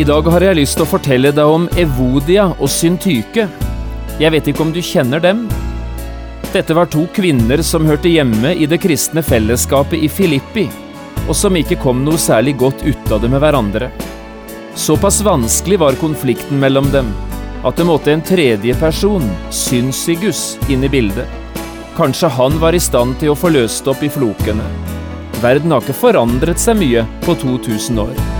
I dag har jeg lyst til å fortelle deg om Evodia og Syntyke. Jeg vet ikke om du kjenner dem? Dette var to kvinner som hørte hjemme i det kristne fellesskapet i Filippi, og som ikke kom noe særlig godt ut av det med hverandre. Såpass vanskelig var konflikten mellom dem at det måtte en tredje person, Synsigus, inn i bildet. Kanskje han var i stand til å få løst opp i flokene. Verden har ikke forandret seg mye på 2000 år.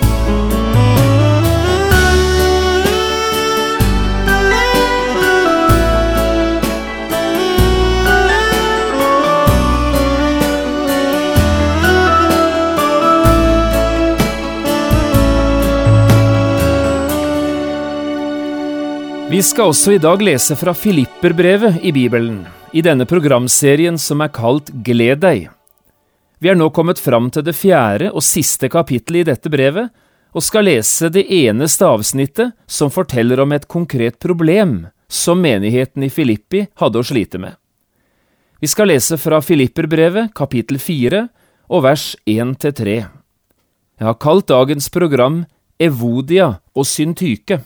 Vi skal også i dag lese fra Filipperbrevet i Bibelen, i denne programserien som er kalt Gled deg. Vi er nå kommet fram til det fjerde og siste kapittelet i dette brevet, og skal lese det eneste avsnittet som forteller om et konkret problem som menigheten i Filippi hadde å slite med. Vi skal lese fra Filipperbrevet kapittel fire og vers én til tre. Jeg har kalt dagens program Evodia og Syntyke.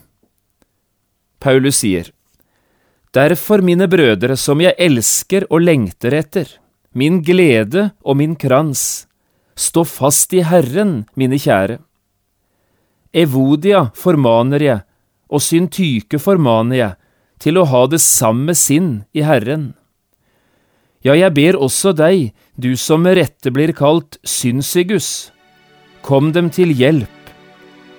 Paulus sier, Derfor, mine brødre, som jeg elsker og lengter etter, min glede og min krans, stå fast i Herren, mine kjære. Evodia formaner jeg, og syntyke formaner jeg, til å ha det samme sinn i Herren. Ja, jeg ber også deg, du som med rette blir kalt Synsigus, kom dem til hjelp,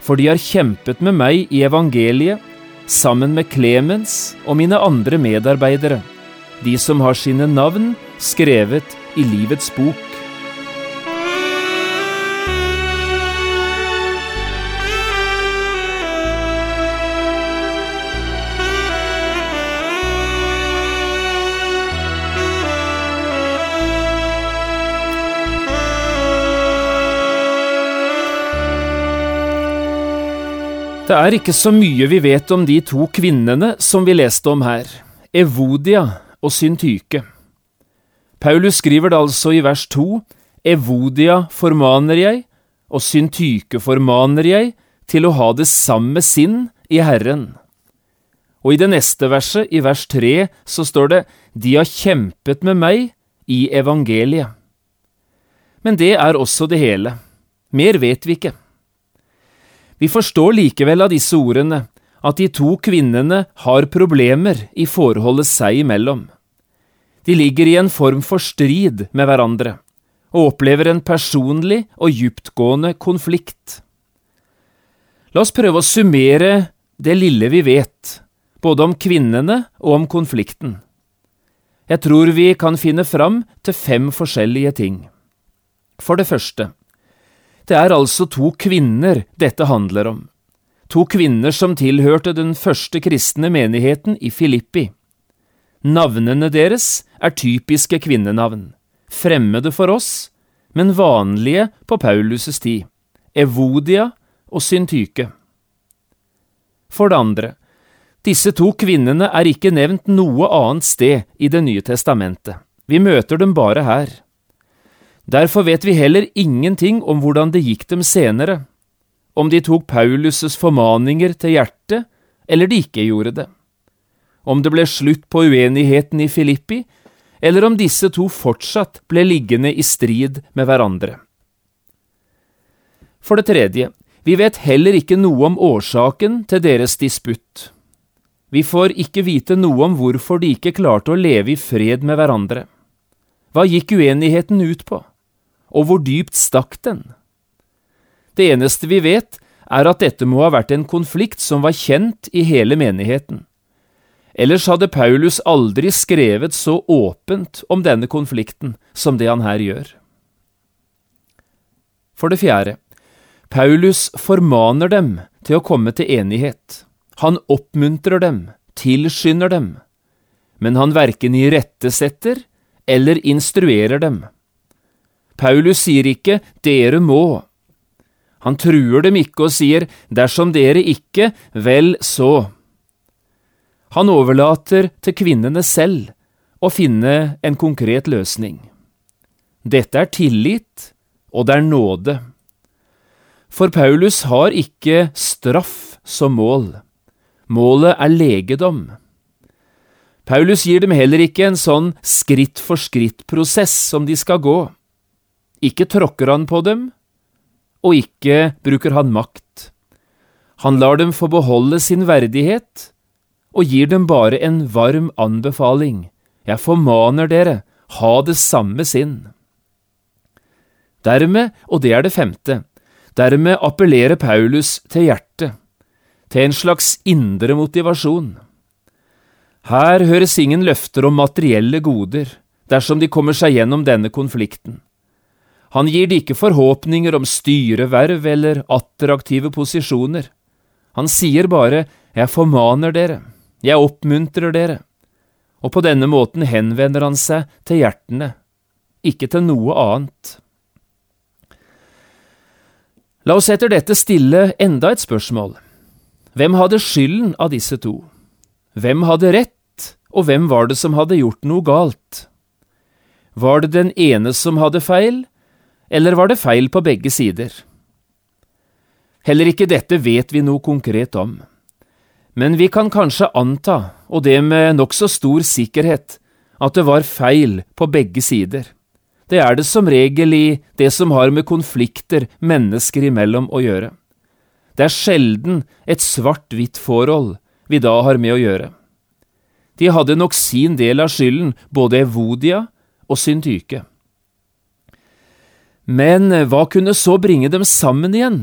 for de har kjempet med meg i evangeliet, sammen med Clemens og mine andre medarbeidere, de som har sine navn skrevet i Livets bok. Det er ikke så mye vi vet om de to kvinnene som vi leste om her, Evodia og Syntyke. Paulus skriver det altså i vers to, Evodia formaner jeg, og Syntyke formaner jeg, til å ha det samme sinn i Herren. Og i det neste verset, i vers tre, så står det, De har kjempet med meg i evangeliet. Men det er også det hele. Mer vet vi ikke. Vi forstår likevel av disse ordene at de to kvinnene har problemer i forholdet seg imellom. De ligger i en form for strid med hverandre, og opplever en personlig og dyptgående konflikt. La oss prøve å summere det lille vi vet, både om kvinnene og om konflikten. Jeg tror vi kan finne fram til fem forskjellige ting. For det første, det er altså to kvinner dette handler om. To kvinner som tilhørte den første kristne menigheten i Filippi. Navnene deres er typiske kvinnenavn, fremmede for oss, men vanlige på Paulus' tid, Evodia og Syntyke. For det andre, disse to kvinnene er ikke nevnt noe annet sted i Det nye testamentet, vi møter dem bare her. Derfor vet vi heller ingenting om hvordan det gikk dem senere, om de tok Paulus' formaninger til hjertet, eller de ikke gjorde det, om det ble slutt på uenigheten i Filippi, eller om disse to fortsatt ble liggende i strid med hverandre. For det tredje, vi vet heller ikke noe om årsaken til deres disputt. Vi får ikke vite noe om hvorfor de ikke klarte å leve i fred med hverandre. Hva gikk uenigheten ut på? Og hvor dypt stakk den? Det eneste vi vet, er at dette må ha vært en konflikt som var kjent i hele menigheten. Ellers hadde Paulus aldri skrevet så åpent om denne konflikten som det han her gjør. For det fjerde, Paulus formaner dem til å komme til enighet. Han oppmuntrer dem, tilskynder dem, men han verken irettesetter eller instruerer dem. Paulus sier ikke dere må. Han truer dem ikke og sier dersom dere ikke, vel så. Han overlater til kvinnene selv å finne en konkret løsning. Dette er tillit, og det er nåde. For Paulus har ikke straff som mål. Målet er legedom. Paulus gir dem heller ikke en sånn skritt-for-skritt-prosess som de skal gå. Ikke tråkker han på dem, og ikke bruker han makt. Han lar dem få beholde sin verdighet, og gir dem bare en varm anbefaling. Jeg formaner dere, ha det samme sinn. Dermed, og det er det femte, dermed appellerer Paulus til hjertet, til en slags indre motivasjon. Her høres ingen løfter om materielle goder dersom de kommer seg gjennom denne konflikten. Han gir de ikke forhåpninger om styreverv eller attraktive posisjoner. Han sier bare jeg formaner dere, jeg oppmuntrer dere, og på denne måten henvender han seg til hjertene, ikke til noe annet. La oss etter dette stille enda et spørsmål. Hvem hadde skylden av disse to? Hvem hadde rett? og hvem var det som hadde gjort noe galt? Var det den ene som hadde feil, eller var det feil på begge sider? Heller ikke dette vet vi noe konkret om, men vi kan kanskje anta, og det med nokså stor sikkerhet, at det var feil på begge sider. Det er det som regel i det som har med konflikter mennesker imellom å gjøre. Det er sjelden et svart-hvitt forhold vi da har med å gjøre. De hadde nok sin del av skylden, både Evodia og Syntyke. Men hva kunne så bringe dem sammen igjen,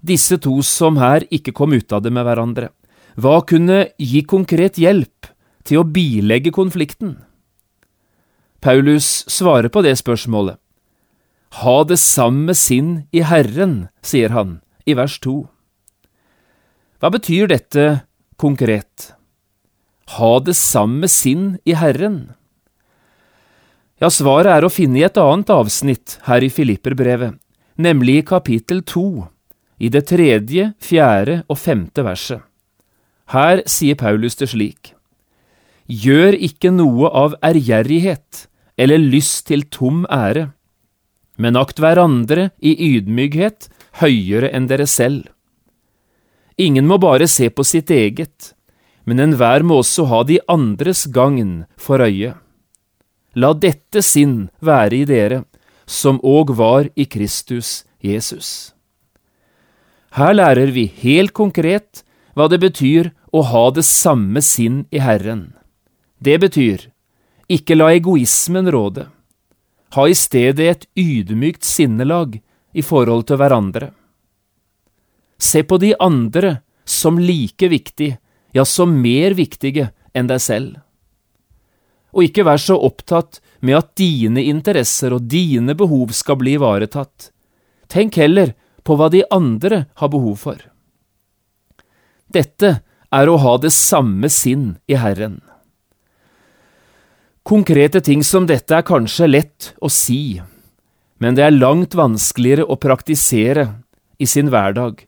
disse to som her ikke kom ut av det med hverandre? Hva kunne gi konkret hjelp til å bilegge konflikten? Paulus svarer på det spørsmålet. Ha det samme sinn i Herren, sier han i vers to. Hva betyr dette konkret? ha det samme sinn i Herren? Ja, svaret er å finne i et annet avsnitt her i Filipperbrevet, nemlig i kapittel to, i det tredje, fjerde og femte verset. Her sier Paulus det slik. Gjør ikke noe av ærgjerrighet eller lyst til tom ære, men akt hverandre i ydmykhet høyere enn dere selv. Ingen må bare se på sitt eget, men enhver må også ha de andres gagn for øye. La dette sinn være i dere, som òg var i Kristus Jesus. Her lærer vi helt konkret hva det betyr å ha det samme sinn i Herren. Det betyr ikke la egoismen råde. Ha i stedet et ydmykt sinnelag i forhold til hverandre. Se på de andre som like viktig ja, som mer viktige enn deg selv. Og ikke vær så opptatt med at dine interesser og dine behov skal bli ivaretatt. Tenk heller på hva de andre har behov for. Dette er å ha det samme sinn i Herren. Konkrete ting som dette er kanskje lett å si, men det er langt vanskeligere å praktisere i sin hverdag,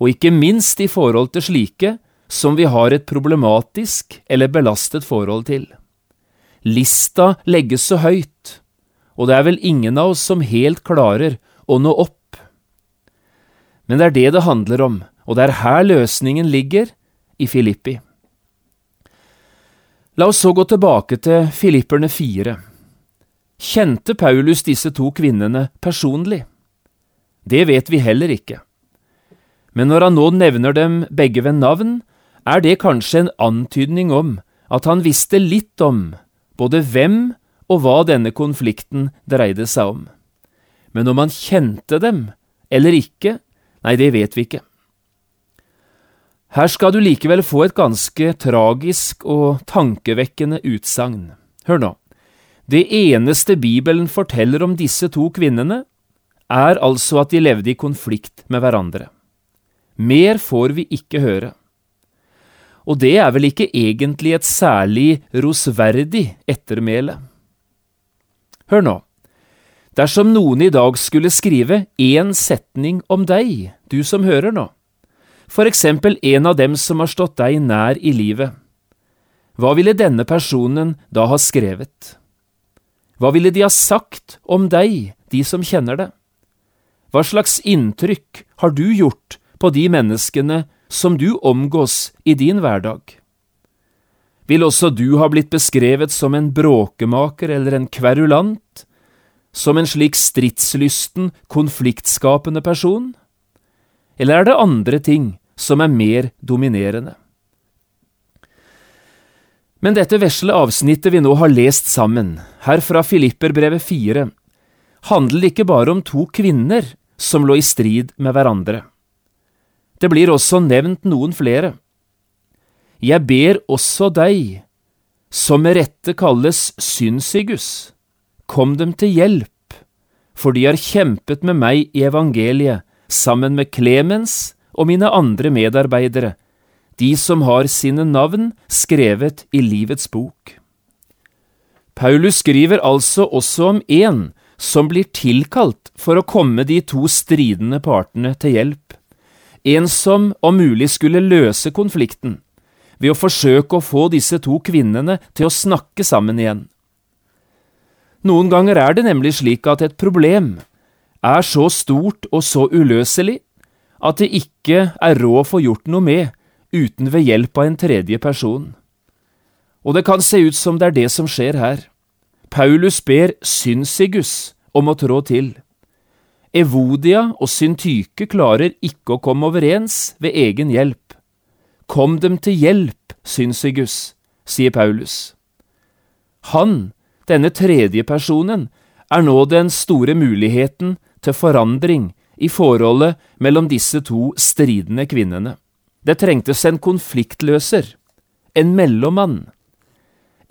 og ikke minst i forhold til slike som vi har et problematisk eller belastet forhold til. Lista legges så høyt, og det er vel ingen av oss som helt klarer å nå opp. Men det er det det handler om, og det er her løsningen ligger, i Filippi. La oss så gå tilbake til Filipperne fire. Kjente Paulus disse to kvinnene personlig? Det vet vi heller ikke. Men når han nå nevner dem begge ved navn, er det kanskje en antydning om at han visste litt om både hvem og hva denne konflikten dreide seg om. Men om han kjente dem eller ikke, nei, det vet vi ikke. Her skal du likevel få et ganske tragisk og tankevekkende utsagn. Hør nå. Det eneste Bibelen forteller om disse to kvinnene, er altså at de levde i konflikt med hverandre. mer får vi ikke høre. Og det er vel ikke egentlig et særlig rosverdig ettermæle. Hør nå. Dersom noen i dag skulle skrive én setning om deg, du som hører nå, for eksempel en av dem som har stått deg nær i livet, hva ville denne personen da ha skrevet? Hva ville de ha sagt om deg, de som kjenner det? Hva slags inntrykk har du gjort på de menneskene som du omgås i din hverdag? Vil også du ha blitt beskrevet som en bråkemaker eller en kverulant, som en slik stridslysten, konfliktskapende person? Eller er det andre ting som er mer dominerende? Men dette vesle avsnittet vi nå har lest sammen, her fra Filipperbrevet 4, handler ikke bare om to kvinner som lå i strid med hverandre. Det blir også nevnt noen flere. Jeg ber også deg, som med rette kalles Synsigus, kom dem til hjelp, for de har kjempet med meg i evangeliet sammen med Klemens og mine andre medarbeidere, de som har sine navn skrevet i livets bok. Paulus skriver altså også om en som blir tilkalt for å komme de to stridende partene til hjelp, en som om mulig skulle løse konflikten ved å forsøke å få disse to kvinnene til å snakke sammen igjen. Noen ganger er det nemlig slik at et problem er så stort og så uløselig at det ikke er råd å få gjort noe med uten ved hjelp av en tredje person. Og det kan se ut som det er det som skjer her. Paulus ber Synsigus om å trå til. Evodia og Syntyke klarer ikke å komme overens ved egen hjelp. Kom dem til hjelp, Synsigus, sier Paulus. Han, denne tredje personen, er nå den store muligheten til forandring i forholdet mellom disse to stridende kvinnene. Det trengtes en konfliktløser, en mellommann,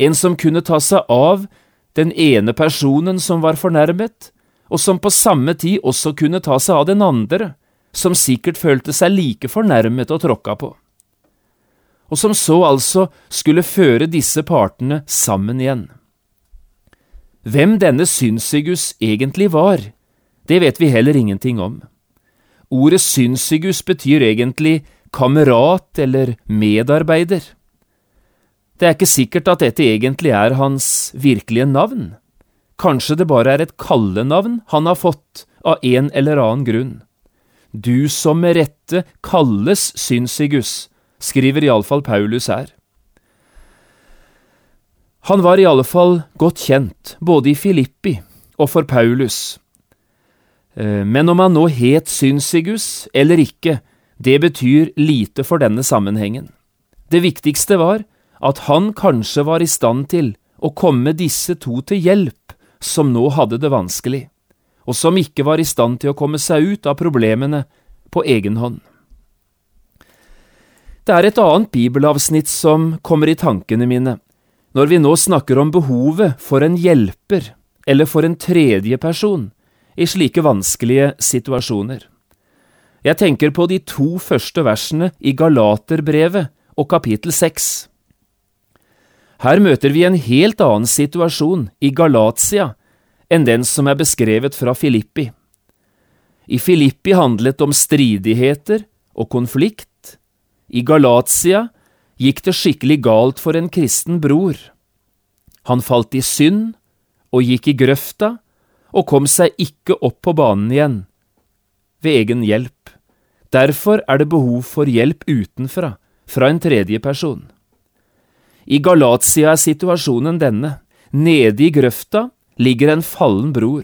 en som kunne ta seg av den ene personen som var fornærmet, og som på samme tid også kunne ta seg av den andre, som sikkert følte seg like fornærmet og tråkka på, og som så altså skulle føre disse partene sammen igjen. Hvem denne Synsigus egentlig var, det vet vi heller ingenting om. Ordet Synsigus betyr egentlig kamerat eller medarbeider. Det er ikke sikkert at dette egentlig er hans virkelige navn. Kanskje det bare er et kallenavn han har fått av en eller annen grunn. Du som med rette kalles Synsigus, skriver iallfall Paulus her. Han var i alle fall godt kjent, både i Filippi og for Paulus. Eh, men om han nå het Synsigus eller ikke, det betyr lite for denne sammenhengen. Det viktigste var at han kanskje var i stand til å komme disse to til hjelp som nå hadde det vanskelig, og som ikke var i stand til å komme seg ut av problemene på egen hånd. Det er et annet bibelavsnitt som kommer i tankene mine når vi nå snakker om behovet for en hjelper eller for en tredje person i slike vanskelige situasjoner. Jeg tenker på de to første versene i Galaterbrevet og kapittel seks. Her møter vi en helt annen situasjon i Galatia enn den som er beskrevet fra Filippi. I Filippi handlet det om stridigheter og konflikt. I Galatia gikk det skikkelig galt for en kristen bror. Han falt i synd og gikk i grøfta og kom seg ikke opp på banen igjen, ved egen hjelp. Derfor er det behov for hjelp utenfra, fra en tredje person. I Galatia er situasjonen denne. Nede i grøfta ligger en fallen bror,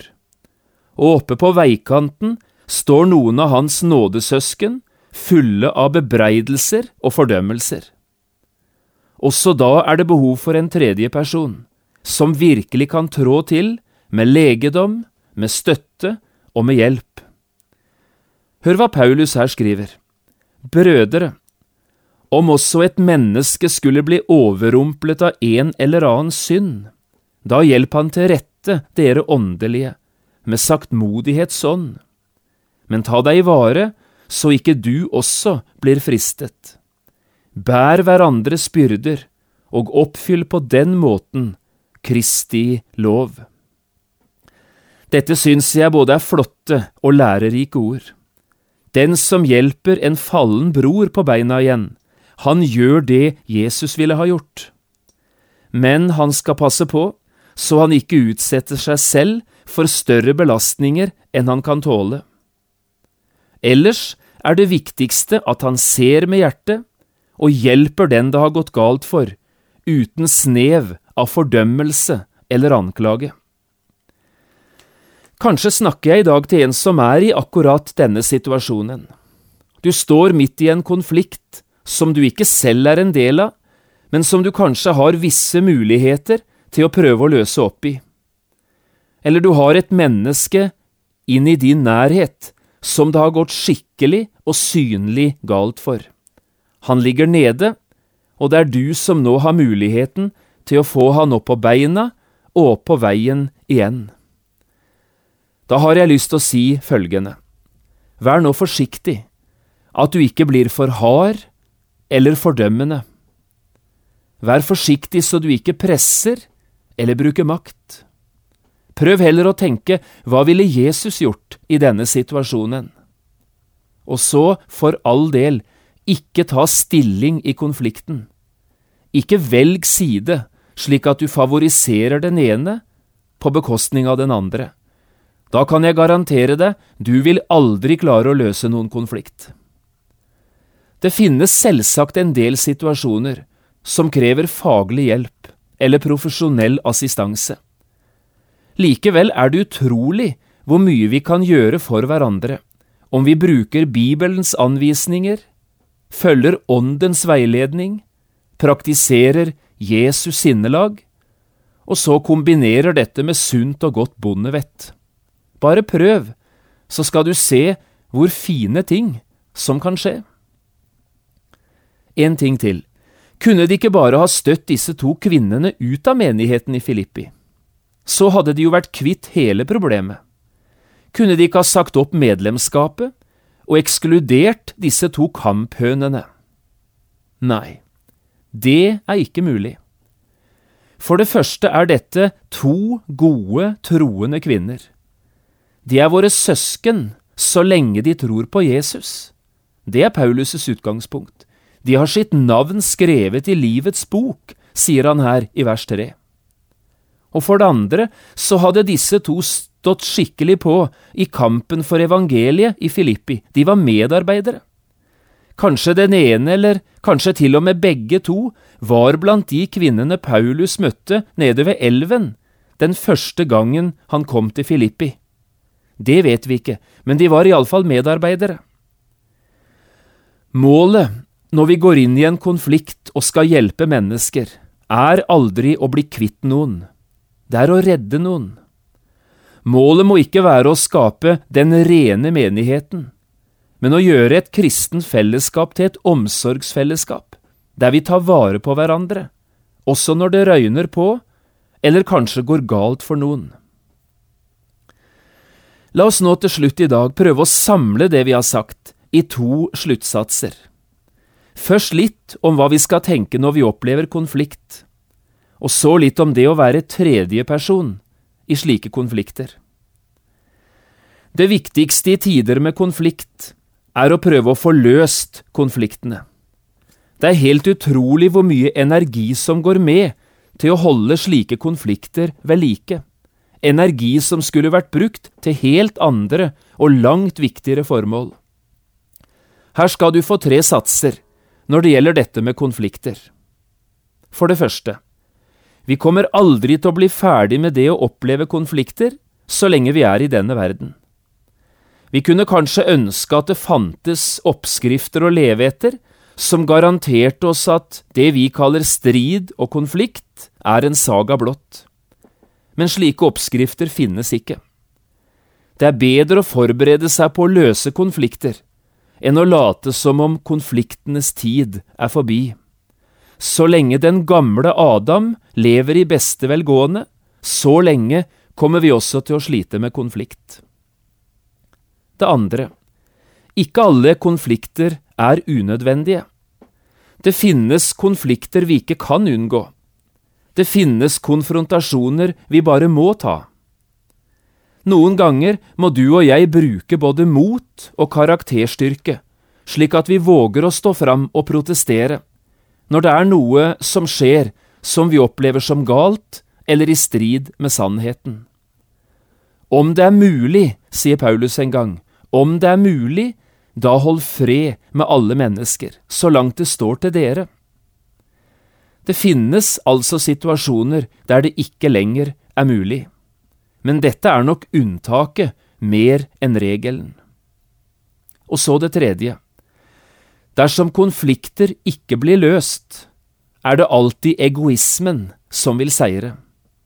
og oppe på veikanten står noen av hans nådesøsken, fulle av bebreidelser og fordømmelser. Også da er det behov for en tredje person, som virkelig kan trå til med legedom, med støtte og med hjelp. Hør hva Paulus her skriver. Brødre, om også et menneske skulle bli overrumplet av en eller annen synd, da hjelp han til rette, dere åndelige, med saktmodighetsånd. Men ta deg i vare, så ikke du også blir fristet. Bær hverandres byrder, og oppfyll på den måten Kristi lov. Dette syns jeg både er flotte og lærerike ord. Den som hjelper en fallen bror på beina igjen, han gjør det Jesus ville ha gjort. Men han skal passe på så han ikke utsetter seg selv for større belastninger enn han kan tåle. Ellers er det viktigste at han ser med hjertet og hjelper den det har gått galt for, uten snev av fordømmelse eller anklage. Kanskje snakker jeg i dag til en som er i akkurat denne situasjonen. Du står midt i en konflikt som du ikke selv er en del av, men som du kanskje har visse muligheter til å prøve å løse opp i. Eller du har et menneske inn i din nærhet som det har gått skikkelig og synlig galt for. Han ligger nede, og det er du som nå har muligheten til å få han opp på beina og opp på veien igjen. Da har jeg lyst til å si følgende. Vær nå forsiktig, at du ikke blir for hard eller fordømmende. Vær forsiktig så du ikke presser eller bruker makt. Prøv heller å tenke hva ville Jesus gjort i denne situasjonen? Og så, for all del, ikke ta stilling i konflikten. Ikke velg side slik at du favoriserer den ene på bekostning av den andre. Da kan jeg garantere deg, du vil aldri klare å løse noen konflikt. Det finnes selvsagt en del situasjoner som krever faglig hjelp eller profesjonell assistanse. Likevel er det utrolig hvor mye vi kan gjøre for hverandre om vi bruker Bibelens anvisninger, følger Åndens veiledning, praktiserer Jesus sinnelag, og så kombinerer dette med sunt og godt bondevett. Bare prøv, så skal du se hvor fine ting som kan skje. En ting til. Kunne de ikke bare ha støtt disse to kvinnene ut av menigheten i Filippi? Så hadde de jo vært kvitt hele problemet. Kunne de ikke ha sagt opp medlemskapet og ekskludert disse to kamphønene? Nei, det er ikke mulig. For det første er dette to gode, troende kvinner. De er våre søsken så lenge de tror på Jesus. Det er Paulus' utgangspunkt. De har sitt navn skrevet i livets bok, sier han her i vers tre. Og for det andre så hadde disse to stått skikkelig på i kampen for evangeliet i Filippi, de var medarbeidere. Kanskje den ene, eller kanskje til og med begge to, var blant de kvinnene Paulus møtte nede ved elven den første gangen han kom til Filippi. Det vet vi ikke, men de var iallfall medarbeidere. Målet når vi går inn i en konflikt og skal hjelpe mennesker, er aldri å bli kvitt noen. Det er å redde noen. Målet må ikke være å skape den rene menigheten, men å gjøre et kristent fellesskap til et omsorgsfellesskap, der vi tar vare på hverandre, også når det røyner på, eller kanskje går galt for noen. La oss nå til slutt i dag prøve å samle det vi har sagt, i to sluttsatser. Først litt om hva vi skal tenke når vi opplever konflikt, og så litt om det å være tredjeperson i slike konflikter. Det viktigste i tider med konflikt er å prøve å få løst konfliktene. Det er helt utrolig hvor mye energi som går med til å holde slike konflikter ved like energi som skulle vært brukt til helt andre og langt viktigere formål. Her skal du få tre satser når det gjelder dette med konflikter. For det første, vi kommer aldri til å bli ferdig med det å oppleve konflikter så lenge vi er i denne verden. Vi kunne kanskje ønske at det fantes oppskrifter å leve etter som garanterte oss at det vi kaller strid og konflikt, er en saga blott men slike oppskrifter finnes ikke. Det er bedre å forberede seg på å løse konflikter enn å late som om konfliktenes tid er forbi. Så lenge den gamle Adam lever i beste velgående, så lenge kommer vi også til å slite med konflikt. Det andre, Ikke alle konflikter er unødvendige. Det finnes konflikter vi ikke kan unngå. Det finnes konfrontasjoner vi bare må ta. Noen ganger må du og jeg bruke både mot og karakterstyrke, slik at vi våger å stå fram og protestere, når det er noe som skjer som vi opplever som galt eller i strid med sannheten. Om det er mulig, sier Paulus en gang, om det er mulig, da hold fred med alle mennesker, så langt det står til dere. Det finnes altså situasjoner der det ikke lenger er mulig, men dette er nok unntaket mer enn regelen. Og så det tredje. Dersom konflikter ikke blir løst, er det alltid egoismen som vil seire.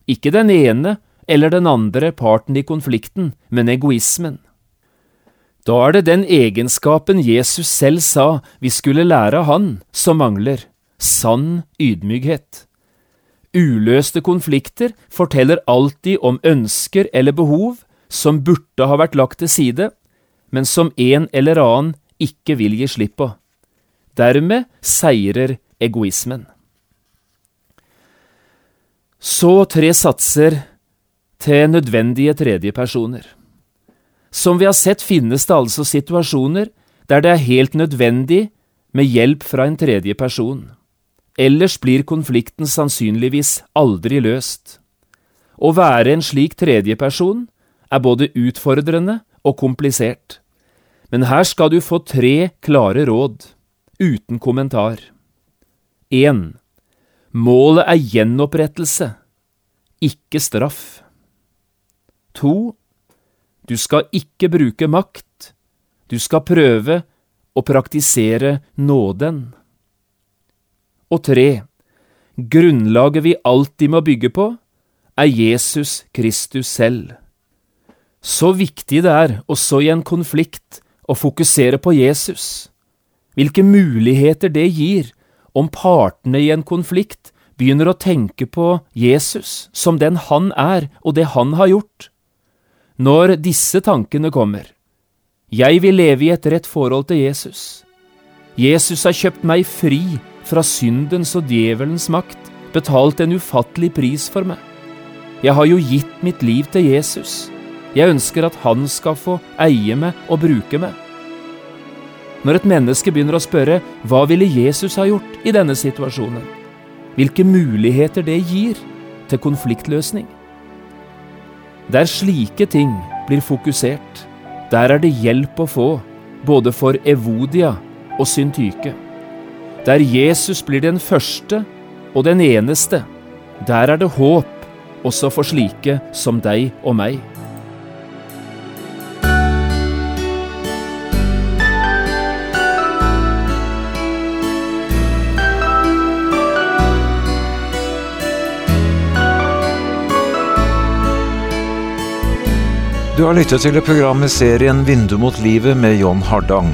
Ikke den ene eller den andre parten i konflikten, men egoismen. Da er det den egenskapen Jesus selv sa vi skulle lære av han, som mangler, sann ydmykhet. Uløste konflikter forteller alltid om ønsker eller behov som burde ha vært lagt til side, men som en eller annen ikke vil gi slipp på. Dermed seirer egoismen. Så tre satser til nødvendige tredjepersoner. Som vi har sett finnes det altså situasjoner der det er helt nødvendig med hjelp fra en tredje person. Ellers blir konflikten sannsynligvis aldri løst. Å være en slik tredjeperson er både utfordrende og komplisert. Men her skal du få tre klare råd, uten kommentar. 1. Målet er gjenopprettelse, ikke straff. 2. Du skal ikke bruke makt, du skal prøve å praktisere nåden. Og tre, grunnlaget vi alltid må bygge på, er Jesus Kristus selv. Så viktig det er, også i en konflikt, å fokusere på Jesus. Hvilke muligheter det gir om partene i en konflikt begynner å tenke på Jesus som den han er og det han har gjort. Når disse tankene kommer, jeg vil leve i et rett forhold til Jesus. Jesus har kjøpt meg fri fra syndens og djevelens makt, betalt en ufattelig pris for meg. Jeg har jo gitt mitt liv til Jesus. Jeg ønsker at han skal få eie meg og bruke meg. Når et menneske begynner å spørre hva ville Jesus ha gjort i denne situasjonen, hvilke muligheter det gir til konfliktløsning, der slike ting blir fokusert, der er det hjelp å få, både for Evodia og Syntyke. Der Jesus blir den første og den eneste, der er det håp også for slike som deg og meg. Du har lyttet til programmet program serien Vindu mot livet med John Hardang.